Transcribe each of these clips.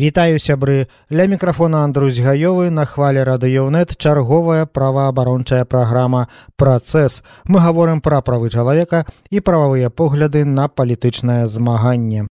Вітаю сябры. Ля мікрафона Андрусь гаёвы на хвале радыёнет чарговая праваабарончая праграма працэс мы гаворым пра правы чалавека і прававыя погляды на палітычнае змаганне.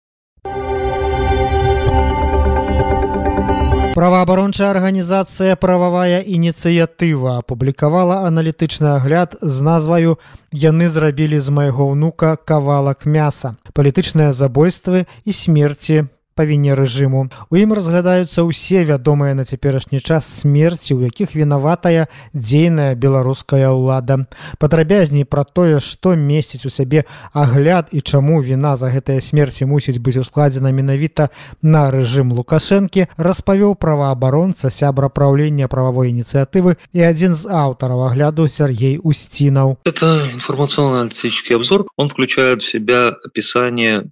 Праваабарончая арганізацыя прававая ініцыятыва апублікавала аналітычны агляд з назваю яны зрабілі з майго ўнука кавалак мяса. Палітычныя забойствы і смерці павінне рэжыму. У ім разглядаюцца ўсе вядомыя на цяперашні час смерці, у якіх вінаватая дзейная беларуская ўлада. Падрабязней пра тое, што месяць у сябе агляд і чаму віна за гэтыя смерці мусіць быць ускладзена менавіта на рэжым лукашэнкі, распавёў праваабаронца сябра праўлення прававой ініцыятывы і адзін з аўтараў агляду Сергей Устинаў. Это информационно-аналитический обзор. Он включает в себя описание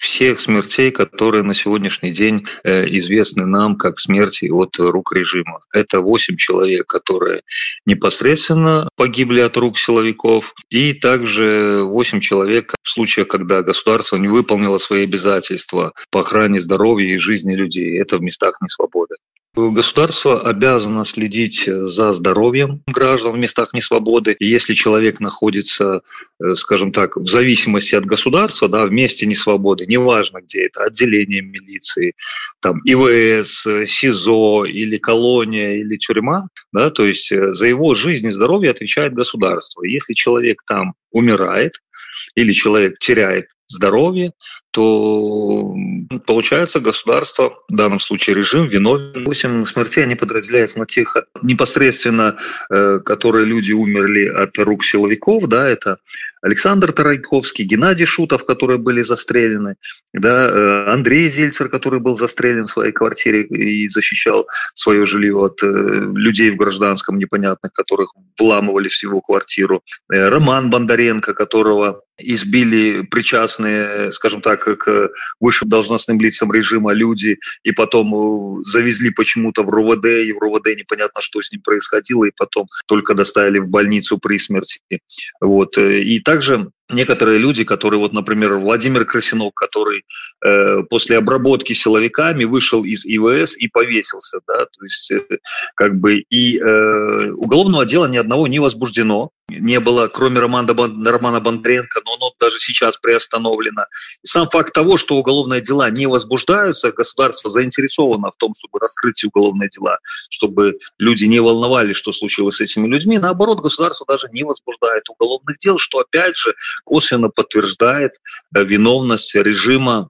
всех смертей, которые на сегодняшний день э, известны нам как смерти от рук режима. Это 8 человек, которые непосредственно погибли от рук силовиков, и также 8 человек в случае, когда государство не выполнило свои обязательства по охране здоровья и жизни людей. Это в местах несвободы. Государство обязано следить за здоровьем граждан в местах несвободы. Если человек находится, э, скажем так, в зависимости от государства, да, в месте несвободы, неважно где это, отделение милиции, там, ИВС, СИЗО или колония или тюрьма, да, то есть э, за его жизнь и здоровье отвечает государство. Если человек там умирает, или человек теряет здоровье, то получается государство, в данном случае режим, виновен. 8 смертей, они подразделяются на тех непосредственно, э, которые люди умерли от рук силовиков, да, это Александр Тарайковский, Геннадий Шутов, которые были застрелены, да, э, Андрей Зельцер, который был застрелен в своей квартире и защищал свое жилье от э, людей в гражданском непонятных, которых вламывали в его квартиру, Роман Бондаренко, которого избили причастные, скажем так, к высшим должностным лицам режима люди, и потом э, завезли почему-то в РУВД, и в РУВД непонятно, что с ним происходило, и потом только доставили в больницу при смерти. Вот. Э, и также некоторые люди, которые, вот, например, Владимир Красинов, который э, после обработки силовиками вышел из ИВС и повесился, да, то есть э, как бы и э, уголовного дела ни одного не возбуждено, не было, кроме Романа, Романа Бондаренко, но оно даже сейчас приостановлено. И сам факт того, что уголовные дела не возбуждаются, государство заинтересовано в том, чтобы раскрыть уголовные дела, чтобы люди не волновали, что случилось с этими людьми. Наоборот, государство даже не возбуждает уголовных дел, что опять же косвенно подтверждает э, виновность режима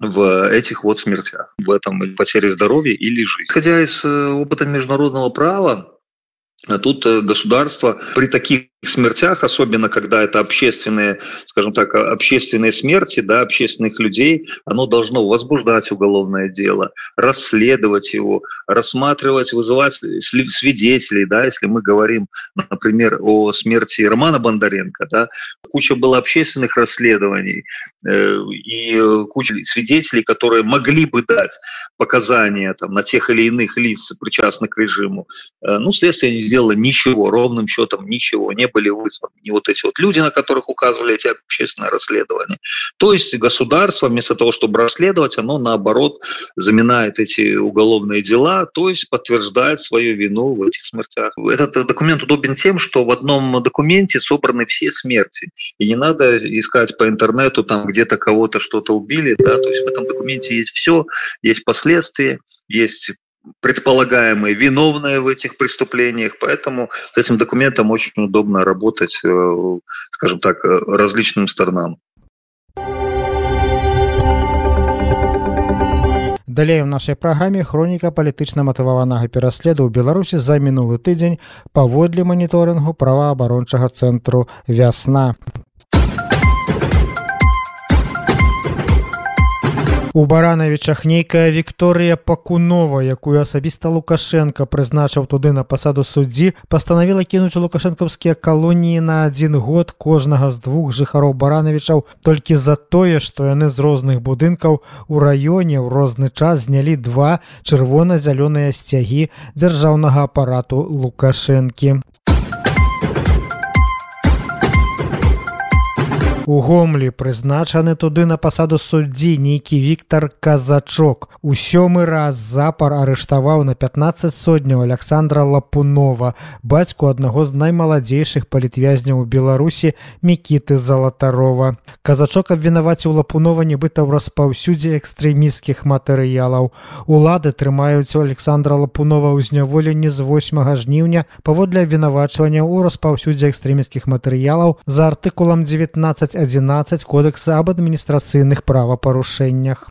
в этих вот смертях, в этом потере здоровья или жизни. Исходя из э, опыта международного права, тут э, государство при таких смертях, особенно когда это общественные, скажем так, общественные смерти, да, общественных людей, оно должно возбуждать уголовное дело, расследовать его, рассматривать, вызывать свидетелей, да, если мы говорим, например, о смерти Романа Бондаренко, да, куча было общественных расследований э, и куча свидетелей, которые могли бы дать показания там, на тех или иных лиц, причастных к режиму. Э, ну, следствие не сделало ничего, ровным счетом ничего, не были вызваны не вот эти вот люди, на которых указывали эти общественные расследования. То есть государство вместо того, чтобы расследовать, оно наоборот заминает эти уголовные дела, то есть подтверждает свою вину в этих смертях. Этот документ удобен тем, что в одном документе собраны все смерти. И не надо искать по интернету, там где-то кого-то что-то убили, да, то есть в этом документе есть все, есть последствия, есть предполагаемые виновные в этих преступлениях, поэтому с этим документом очень удобно работать, э, скажем так, э, различным сторонам. Далей у нашай праграме хроніка палітычна матываванага пераследу ў беларусі за мінулы тыдзень паводле маніторынгу праваабарончага цэнтру вясна У баранавічах нейкая Вікторыя Пакунова, якую асабіста Лукашенко прызначыў туды на пасаду суддзі, пастанавіла кінуць лукашэнкаўскія калоніі на адзін год кожнага з двух жыхароў баранавічаў толькі за тое, што яны з розных будынкаў у раёне ў розны час знялі два чырвона-зялёныя сцягі дзяржаўнага апарату Лукашэнкі. У гомлі прызначаны туды на пасаду суддзі нейкі Віктор казачок. У сёмы раз запар арыштаваў на 15 сотняў александра лапунова бацьку аднаго з наймаладзейшых палітвязняў у беларусі мікіты залатарова. Казачок абвінаваціў лапунова нібыта ў распаўсюдзе экстрэміскіх матэрыялаў. Улады трымаюць у александра лапунова ў зняволенні з 8 жніўня паводле абвінавачвання ў распаўсюдзе экстрэміскіх матэрыялаў за артыкулам 19 11 кодекса об адміністрацыйных правапарушэннях.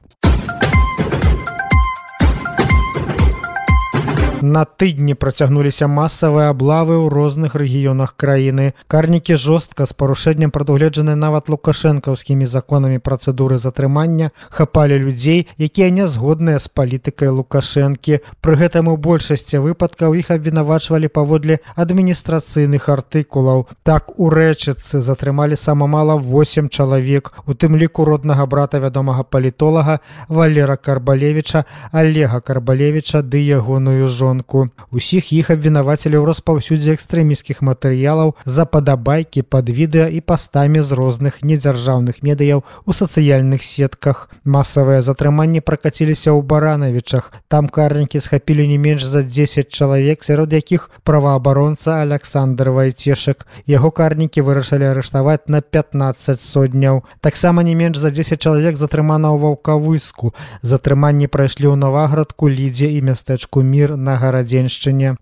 На тыдні працягнуліся масавыя аблавы ў розных рэгіёнах краіны. Карнікі жорстка з парушэннем прадугледжаны нават лукашэнкаўскімі законамі працэдуры затрымання хапалі людзей, якія не згодныя з палітыкай лукашэнкі. Пры гэтым у большасці выпадкаў іх абвінавачвалі паводле адміністрацыйных артыкулаў. Так у рэчыцы затрымалі сама мала 8 чалавек, у тым ліку роднага брата вядомага палітолага Валера Карбалевіча, Олега Карбалевіча ды ягоную жонку жонку. Усіх іх абвінавацілі ў распаўсюдзе экстрэміскіх матэрыялаў за падабайкі пад відэа і пастамі з розных недзяржаўных медыяў у сацыяльных сетках. Масавыя затрыманні пракаціліся ў баранавічах. Там карнікі схапілі не менш за 10 чалавек, сярод якіх праваабаронца Александр Вайцешак. Яго карнікі вырашылі арыштаваць на 15 сотняў. Таксама не менш за 10 чалавек затрымана ў ваўкавыску. Затрыманні прайшлі ў наваградку лідзе і мястэчку мір на гарадзеншчыне.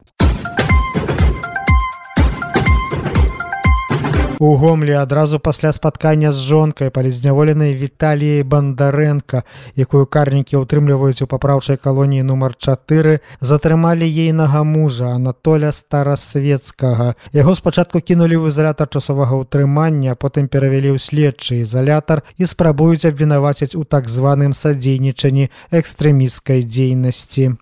У гомлі адразу пасля спаткання з жонкай палізняволенай Віталіяй Бандарэнка, якую карнікі ўтрымліваюць у папраўчай калоніі нумар 4, затрымалі ейнага мужа Анатоля старасветскага. Яго спачатку кінулі ў ізалятар часовага ўтрымання, потым перавялі ў следчы ізалятар і спрабуюць абвінаваціць у так званым садзейнічанні экстрэміскай дзейнасці.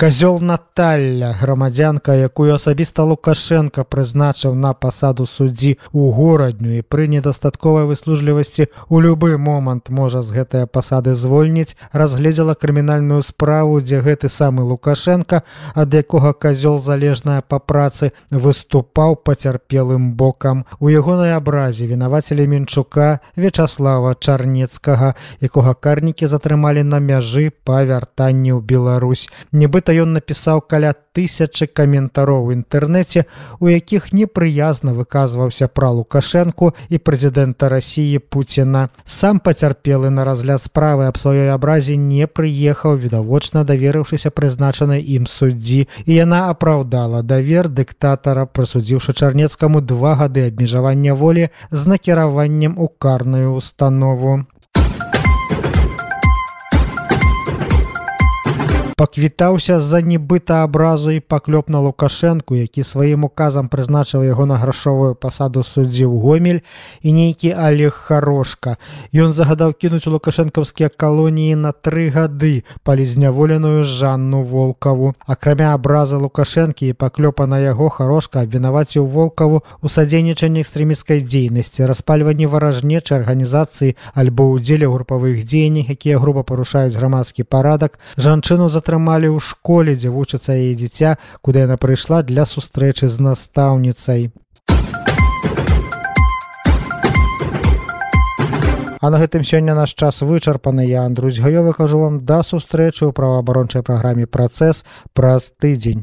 Казёл Наталля, грамадзянка, якую асабіста Лукашенко прызначыў на пасаду суддзі ў горадню і пры недастатковай выслужлівасці у любы момант можа з гэтыя пасады звольніць, разгледзела крымінальную справу, дзе гэты самы Лукашенко, ад якога казёл залежная па працы выступаў пацярпелым бокам. У ягонай абразе вінавацелі Мінчука Вячаслава Чарнецкага, якога карнікі затрымалі на мяжы па вяртанні ў Беларусь. Нібыта гэта ён напісаў каля тысячы каментароў у інтэрнэце, у якіх непрыязна выказваўся пра лукашэнку і прэзідэнта рассіі Пуціна. Сам пацярпелы на разгляд справы аб сваёй абразе не прыехаў, відавочна даверыўшыся прызначанай ім суддзі. І яна апраўдала давер дыктатара, прысудзіўшы чарнецкаму два гады абмежавання волі з накіраваннем у карную установу. Паквітаўся з-за нібыта абразу і паклёп на лукашэнку які сваім указам прызначыў яго на грашовую пасаду суддзі ў гомель і нейкі алег харошка. Ён загадаў кінуць лукашэнкаўскія калоніі на тры гады палізняволеную жанну волкаву. Акрамя абраза лукашэнкі і паклёпа на яго харошка абвінаваціў волкаву у садзейнічанні экстрэміскай дзейнасці распальванні варажнечай арганізацыі альбо ўдзеле групавых дзеяннях якія груба парушаюць грамадскі парадак жанчыну за атрымалі ў школе, дзе вучыцца яе дзіця, куды яна прыйшла для сустрэчы з настаўніцай. А на гэтым сёння наш час вычарпаны я Андрусь гаёвы кажу вам да сустрэчы ў праваабарончай праграме працэс праз тыдзень.